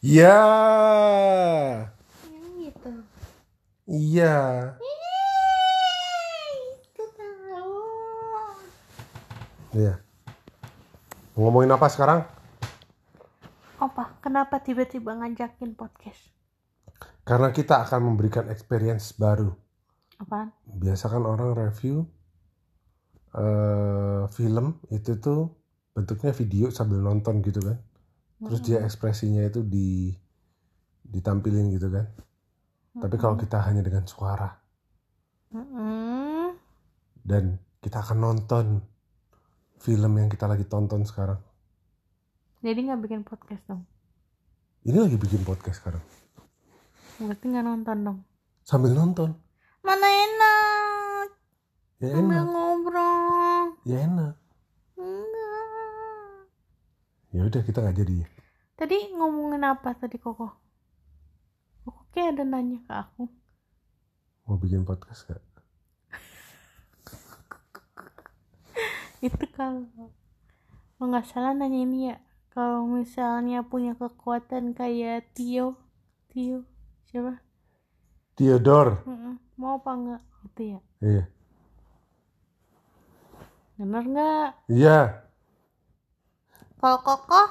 Ya, Yang gitu. iya. Itu tahu. Iya. Ngomongin apa sekarang? Apa? Kenapa tiba-tiba ngajakin podcast? Karena kita akan memberikan experience baru. Apaan? Biasa kan orang review eh film itu tuh bentuknya video sambil nonton gitu kan. Terus dia ekspresinya itu di ditampilin gitu kan. Tapi kalau kita hanya dengan suara dan kita akan nonton film yang kita lagi tonton sekarang. Jadi nggak bikin podcast dong? Ini lagi bikin podcast sekarang. Berarti nggak nonton dong? Sambil nonton. Mana enak? Ya Sambil enak. ngobrol. Ya enak. Ya udah kita nggak jadi. Tadi ngomongin apa tadi Koko? Koko kayak ada nanya ke aku. Mau bikin podcast gak? Itu kalau kalau nggak salah nanya ini ya. Kalau misalnya punya kekuatan kayak Tio, Tio siapa? Theodore. Mm-mm. Mau apa enggak? Gitu ya. Iya. Bener nggak? Iya. Kalau Koko?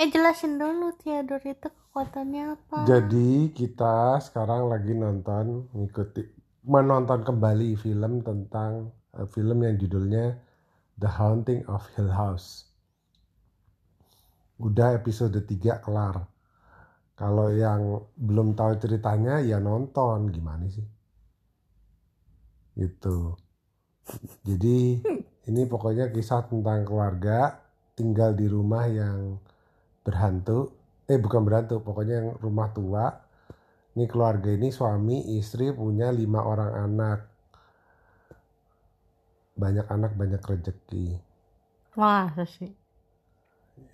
Eh jelasin dulu Theodore itu kekuatannya apa? Jadi kita sekarang lagi nonton ngikuti menonton kembali film tentang eh, film yang judulnya The Haunting of Hill House. Udah episode 3 kelar. Kalau yang belum tahu ceritanya ya nonton gimana sih? Gitu. Jadi ini pokoknya kisah tentang keluarga tinggal di rumah yang berhantu. Eh bukan berhantu pokoknya yang rumah tua. Ini keluarga ini suami istri punya lima orang anak. Banyak anak banyak rezeki. Masa sih?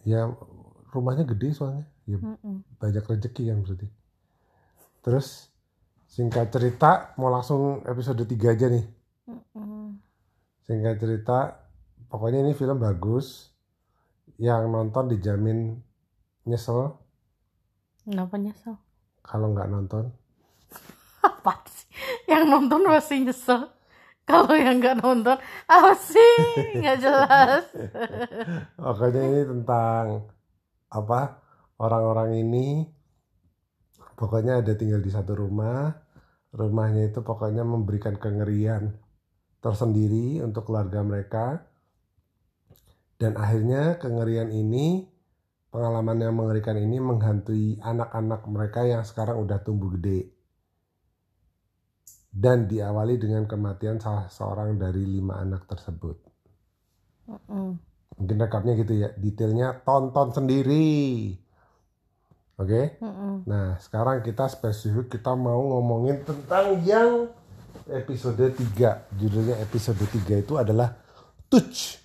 ya rumahnya gede soalnya. Ya Mm-mm. banyak rezeki kan berarti. Terus singkat cerita mau langsung episode 3 aja nih. Mm-mm. singkat cerita pokoknya ini film bagus yang nonton dijamin nyesel Kenapa nyesel? kalau nggak nonton Apa sih? Yang nonton pasti nyesel. Kalau yang nggak nonton, apa sih? Nggak jelas. Pokoknya ini tentang apa orang-orang ini pokoknya ada tinggal di satu rumah rumahnya itu pokoknya memberikan kengerian tersendiri untuk keluarga mereka dan akhirnya kengerian ini pengalaman yang mengerikan ini menghantui anak-anak mereka yang sekarang udah tumbuh gede. Dan diawali dengan kematian salah seorang dari lima anak tersebut. Mm-mm. mungkin rekapnya gitu ya detailnya tonton sendiri. Oke? Mm-mm. nah sekarang kita spesifik kita mau ngomongin tentang yang episode 3 judulnya episode 3 itu adalah touch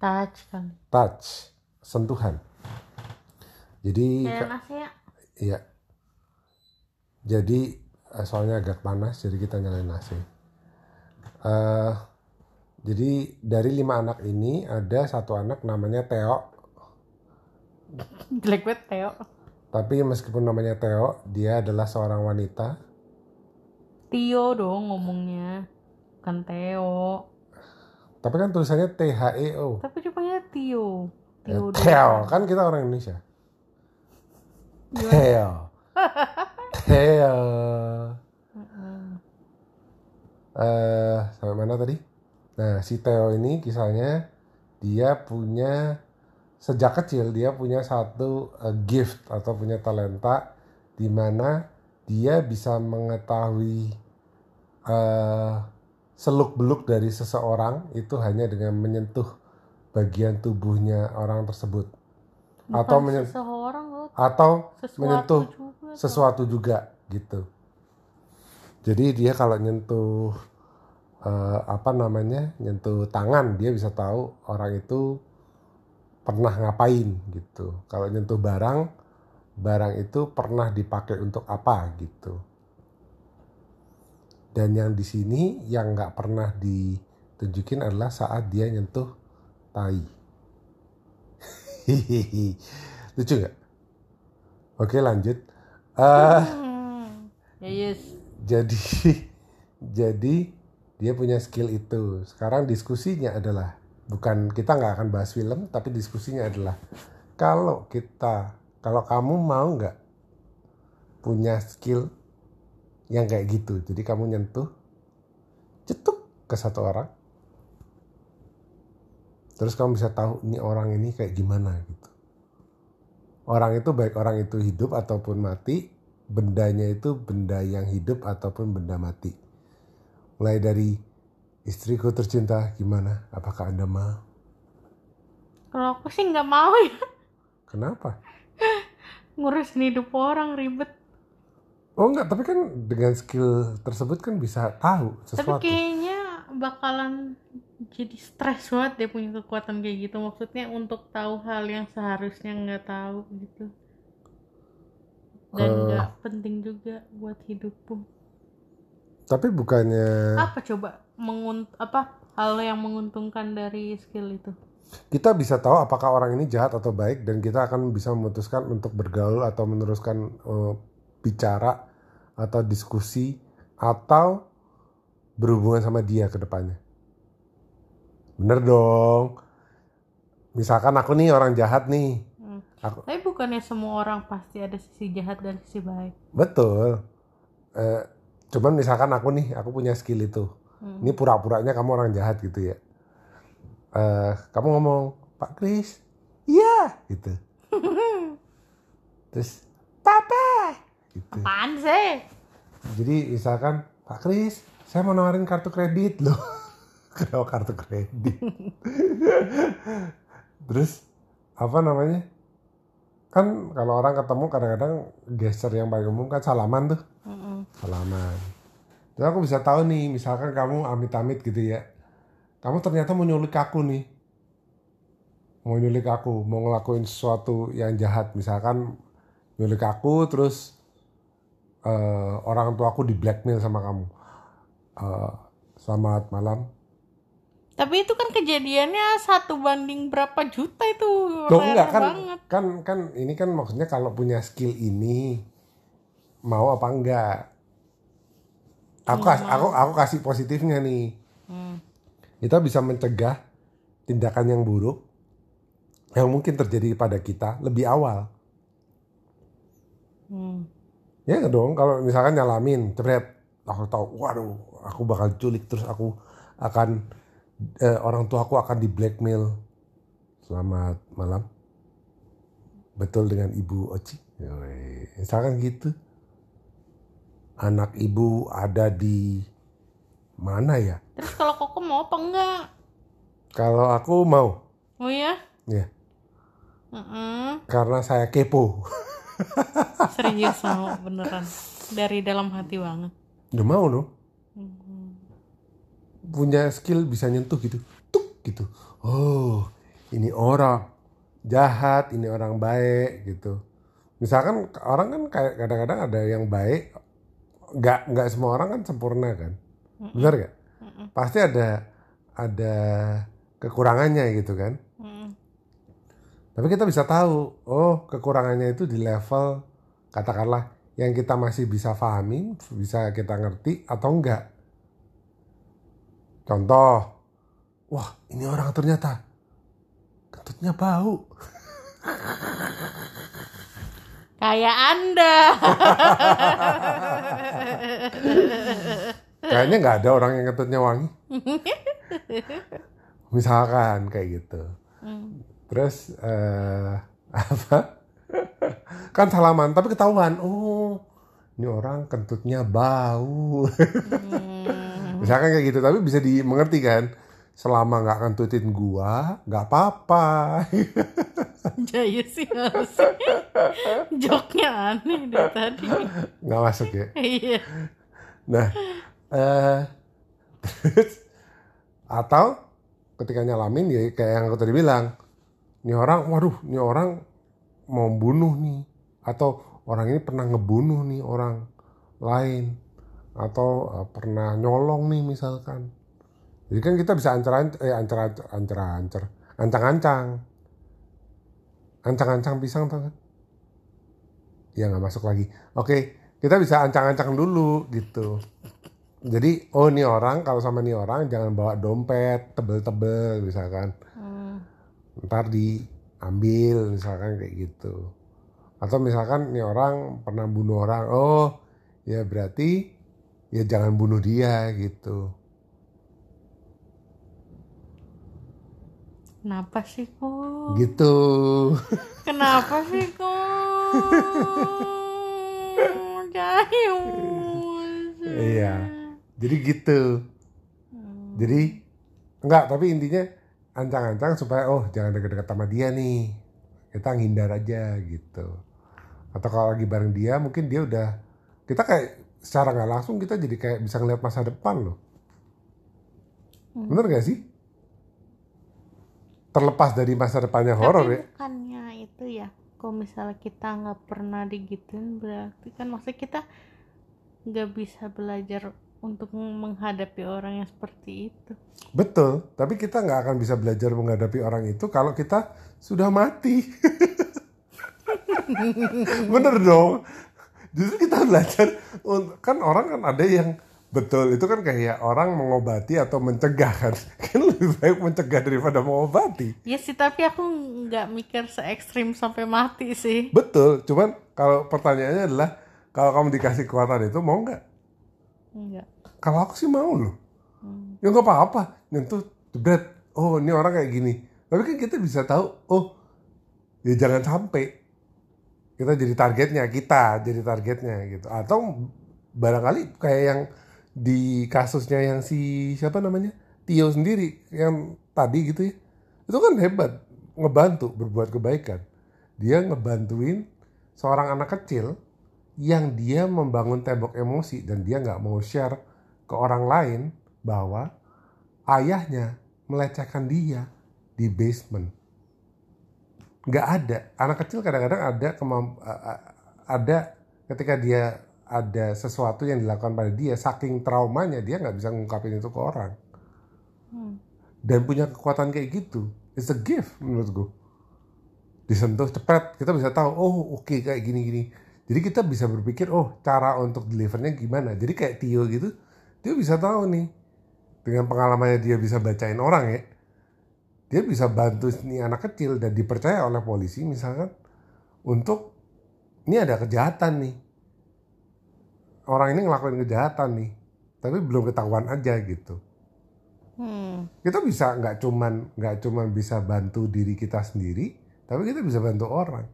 Touch kan. touch sentuhan jadi nasi ya. Iya. Jadi eh, soalnya agak panas, jadi kita nyalain AC. Eh, jadi dari lima anak ini ada satu anak namanya Theo. Jelek banget Teo. Tapi meskipun namanya Theo, dia adalah seorang wanita. Tio dong ngomongnya. Bukan Teo. Tapi kan tulisannya T H E O. Tapi panggilnya Tio. Ya, Tio. Theo, kan kita orang Indonesia. Theo. Theo. Eh, sampai mana tadi? Nah, si Theo ini kisahnya dia punya sejak kecil dia punya satu eh, gift atau punya talenta di mana dia bisa mengetahui eh, seluk-beluk dari seseorang itu hanya dengan menyentuh bagian tubuhnya orang tersebut atau Bukan menyen- seseorang loh. atau Sesuatu menyentuh juga. sesuatu juga gitu. Jadi dia kalau nyentuh eh, apa namanya nyentuh tangan dia bisa tahu orang itu pernah ngapain gitu. Kalau nyentuh barang barang itu pernah dipakai untuk apa gitu. Dan yang di sini yang nggak pernah ditunjukin adalah saat dia nyentuh tai. Lucu nggak? Oke lanjut. Ya yes. jadi jadi dia punya skill itu. Sekarang diskusinya adalah bukan kita nggak akan bahas film, tapi diskusinya adalah kalau kita kalau kamu mau nggak punya skill yang kayak gitu. Jadi kamu nyentuh cetuk ke satu orang. Terus kamu bisa tahu ini orang ini kayak gimana gitu. Orang itu baik orang itu hidup ataupun mati, bendanya itu benda yang hidup ataupun benda mati. Mulai dari istriku tercinta gimana? Apakah Anda mau? Kalau aku sih nggak mau ya Kenapa? ngurusin hidup orang ribet. Oh enggak, tapi kan dengan skill tersebut kan bisa tahu Tapi sesuatu. kayaknya bakalan jadi stres banget dia punya kekuatan kayak gitu. Maksudnya untuk tahu hal yang seharusnya nggak tahu gitu. Dan Eh. nggak penting juga buat hidupku. Tapi bukannya Apa coba mengunt apa hal yang menguntungkan dari skill itu? kita bisa tahu apakah orang ini jahat atau baik dan kita akan bisa memutuskan untuk bergaul atau meneruskan eh, bicara atau diskusi atau berhubungan sama dia ke depannya. Bener dong. Misalkan aku nih orang jahat nih. Hmm. Aku, Tapi bukannya semua orang pasti ada sisi jahat dan sisi baik. betul. Eh, cuman misalkan aku nih, aku punya skill itu. Hmm. Ini pura-puranya kamu orang jahat gitu ya. Eh, kamu ngomong, Pak Kris, iya, gitu. Terus, Papa, gitu. Apaan sih? Jadi misalkan, Pak Kris, saya mau nawarin kartu kredit loh. Kenapa kartu kredit? Terus, apa namanya? Kan kalau orang ketemu kadang-kadang gesture yang paling umum kan salaman tuh. Mm-mm. salaman. Terus aku bisa tahu nih, misalkan kamu amit-amit gitu ya. Kamu ternyata mau nyulik aku nih. Mau nyulik aku, mau ngelakuin sesuatu yang jahat. Misalkan nyulik aku terus eh, orang tua aku di blackmail sama kamu. Eh, selamat malam. Tapi itu kan kejadiannya satu banding berapa juta itu. Loh Rare enggak kan, banget. kan kan ini kan maksudnya kalau punya skill ini mau apa enggak? Aku kas- aku aku kasih positifnya nih. Hmm. kita bisa mencegah tindakan yang buruk yang mungkin terjadi pada kita lebih awal. Hmm. Ya dong, kalau misalkan nyalamin, cepet, aku tahu, waduh, aku bakal culik terus aku akan eh, orang tua aku akan di blackmail. Selamat malam. Betul dengan Ibu Oci. Misalkan gitu. Anak ibu ada di mana ya? Terus kalau koko mau apa enggak? Kalau aku mau, Oh ya? ya, Mm-mm. karena saya kepo. Serius mau beneran. Dari dalam hati banget. Udah mau loh. Mhm. punya skill bisa nyentuh gitu tuk gitu oh ini orang jahat ini orang baik gitu misalkan orang kan kayak kadang-kadang ada yang baik nggak nggak semua orang kan sempurna kan benar nggak Mm-mm. pasti ada ada kekurangannya gitu kan. Tapi kita bisa tahu oh kekurangannya itu di level katakanlah yang kita masih bisa pahami bisa kita ngerti atau enggak contoh wah ini orang ternyata kentutnya bau Kayak anda. kayaknya nggak ada orang yang kentutnya wangi misalkan kayak gitu. Terus eh, apa kan salaman tapi ketahuan oh ini orang kentutnya bau Hmm. misalkan kayak gitu tapi bisa dimengerti kan selama nggak kentutin gua nggak apa-apa Jaya sih harusnya. Joknya aneh dari tadi. nggak masuk ya Iya. nah eh terus atau ketika nyalamin ya kayak yang aku tadi bilang ini orang waduh ini orang mau bunuh nih. Atau orang ini pernah ngebunuh nih orang lain. Atau eh, pernah nyolong nih misalkan. Jadi kan kita bisa ancer eh ancer ancer ancer ancer ancang ancang ancang ancang pisang tau kan? Ya nggak masuk lagi. Oke kita bisa ancang-ancang dulu gitu. Jadi oh ini orang kalau sama ini orang jangan bawa dompet tebel-tebel misalkan. Ntar diambil misalkan kayak gitu atau misalkan ini orang pernah bunuh orang oh ya berarti ya jangan bunuh dia gitu Kenapa sih kok? gitu Kenapa sih kok? Iya. jadi gitu jadi enggak tapi intinya ancang-ancang supaya oh jangan deket-deket sama dia nih. Kita ngindar aja gitu. Atau kalau lagi bareng dia mungkin dia udah kita kayak secara nggak langsung kita jadi kayak bisa ngeliat masa depan loh. Hmm. bener gak sih? Terlepas dari masa depannya horor ya. bukannya itu ya, kalau misalnya kita nggak pernah digituin berarti kan maksudnya kita nggak bisa belajar untuk menghadapi orang yang seperti itu. betul tapi kita nggak akan bisa belajar menghadapi orang itu kalau kita sudah mati. Bener dong. Justru kita belajar kan orang kan ada yang betul itu kan kayak orang mengobati atau mencegah kan. Kan lebih baik mencegah daripada mengobati. Ya sih, tapi aku nggak mikir se ekstrim sampai mati sih. betul cuman kalau pertanyaannya adalah kalau kamu dikasih kekuatan itu mau nggak Enggak. kalau aku sih mau loh. Hmm. ya nggak apa-apa. Nyentuh jebret oh ini orang kayak gini. Tapi kan kita bisa tahu oh ya jangan sampai kita jadi targetnya kita jadi targetnya gitu. Atau barangkali kayak yang di kasusnya yang si siapa namanya? Tio sendiri yang tadi gitu ya. Itu kan hebat. Ngebantu berbuat kebaikan. Dia ngebantuin seorang anak kecil yang dia membangun tembok emosi dan dia nggak mau share ke orang lain bahwa ayahnya melecehkan dia di basement. Nggak ada. Anak kecil kadang-kadang ada kemamp- ada ketika dia ada sesuatu yang dilakukan pada dia saking traumanya dia nggak bisa ngungkapin itu ke orang. Hmm. dan punya kekuatan kayak gitu it's a gift menurutku. Disentuh cepat kita bisa tahu oh oke kayak gini gini jadi kita bisa berpikir oh cara untuk delivernya gimana? Jadi kayak Tio gitu dia bisa tahu nih dengan pengalamannya dia bisa bacain orang ya dia bisa bantu nih anak kecil dan dipercaya oleh polisi misalkan untuk ini ada kejahatan nih. Orang ini ngelakuin kejahatan nih tapi belum ketahuan aja gitu. Hmm. kita bisa nggak cuman nggak cuman bisa bantu diri kita sendiri tapi kita bisa bantu orang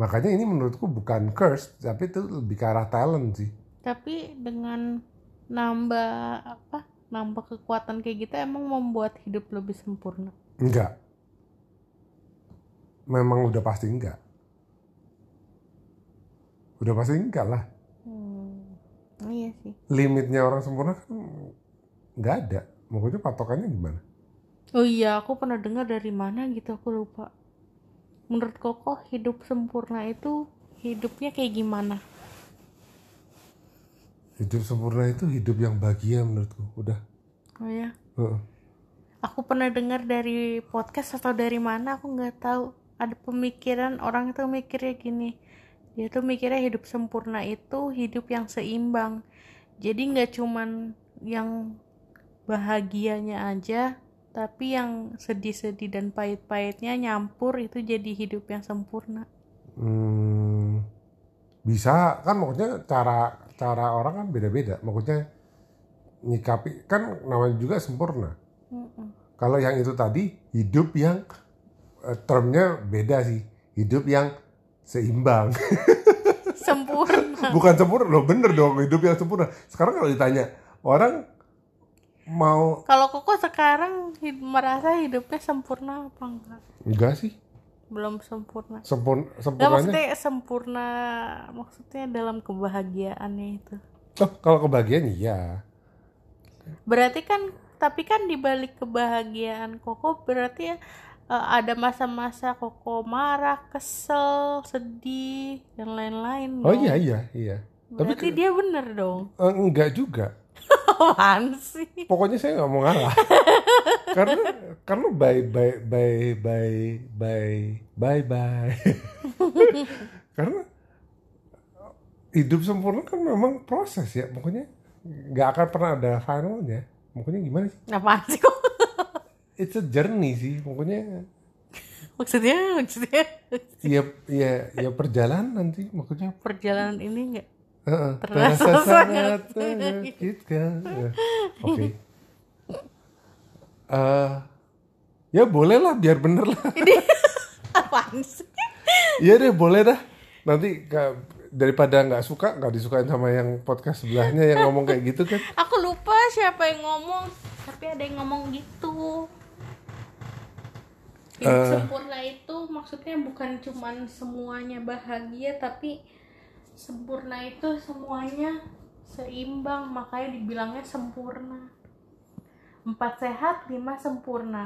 makanya ini menurutku bukan curse tapi itu lebih ke arah talent sih Tapi dengan nambah apa? Nambah kekuatan kayak gitu emang membuat hidup lebih sempurna. enggak memang udah pasti enggak udah pasti enggak lah Hmm. Iya sih. limitnya orang sempurna kan nggak ada maksudnya patokannya gimana Oh iya, aku pernah dengar dari mana gitu, aku lupa. Menurut Koko, hidup sempurna itu hidupnya kayak gimana? hidup sempurna itu hidup yang bahagia menurutku udah Oh ya, Heeh. aku pernah dengar dari podcast atau dari mana, aku nggak tahu. Ada pemikiran orang itu mikirnya gini, dia tuh mikirnya hidup sempurna itu hidup yang seimbang. Jadi nggak cuman yang bahagianya aja, tapi yang sedih-sedih dan pahit-pahitnya nyampur itu jadi hidup yang sempurna. Hmm, bisa. Kan maksudnya cara cara orang kan beda-beda. Maksudnya nyikapi kan namanya juga sempurna. Mm-mm. kalau yang itu tadi hidup yang eh, termnya beda sih. Hidup yang seimbang. Sempurna. bukan sempurna. Loh bener dong. Hidup yang sempurna. Sekarang kalau ditanya orang mau Kalau Koko sekarang hid- merasa hidupnya sempurna apa enggak? enggak sih Belum sempurna. sempurna sempurnanya maksudnya sempurna maksudnya dalam kebahagiaannya itu. oh, kalau kebahagiaan iya Berarti kan tapi kan di balik kebahagiaan Koko berarti ya ada masa-masa Koko marah, kesel, sedih dan lain-lain. oh dong. iya iya iya tapi Berarti dia bener dong. Eh, enggak juga Apaan sih? pokoknya saya nggak mau ngalah. Karena karena bye bye bye bye bye bye bye. Karena hidup sempurna kan memang proses ya. Pokoknya nggak akan pernah ada finalnya. Pokoknya gimana sih? Apaan sih kok? it's a journey sih. Pokoknya Maksudnya, maksudnya? Ya ya ya perjalanan nanti. Maksudnya perjalanan ini enggak Terasa terasa sangat menyakitkan Ya, oke Eh, ya boleh lah biar bener lah apaan sih? Iya deh boleh dah. Nanti ka- daripada nggak suka nggak disukain sama yang podcast sebelahnya yang ngomong kayak gitu kan. Aku lupa siapa yang ngomong, tapi ada yang ngomong gitu. Eh. sempurna itu maksudnya bukan cuman semuanya bahagia, tapi sempurna itu semuanya seimbang, makanya dibilangnya sempurna. Empat sehat, lima sempurna,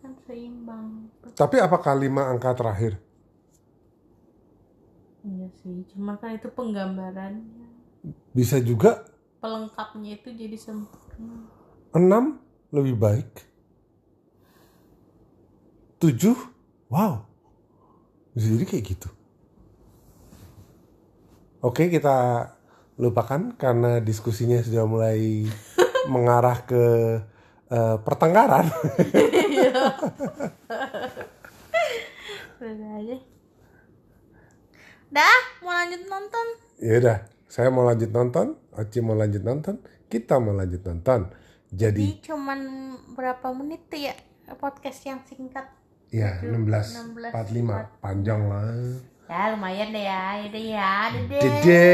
kan seimbang. Tapi apakah lima angka terakhir? Iya sih, cuma kan itu penggambarannya. Bisa juga Pelengkapnya itu jadi sempurna. enam lebih baik. Tujuh, wow. Bisa jadi kayak gitu. Oke kita lupakan karena diskusinya sudah mulai mengarah ke eh, pertengkaran. Udah aja. Dah, mau lanjut nonton. Ya udah, saya mau lanjut nonton, Oci mau lanjut nonton, kita mau lanjut nonton. Jadi, Jadi cuman berapa menit tuh ya podcast yang singkat? ya Tujuh, 16.45 panjang lah. Ya lumayan deh ya, yaudah ya, dadah. Dede.